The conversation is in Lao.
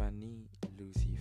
Fanny Lucy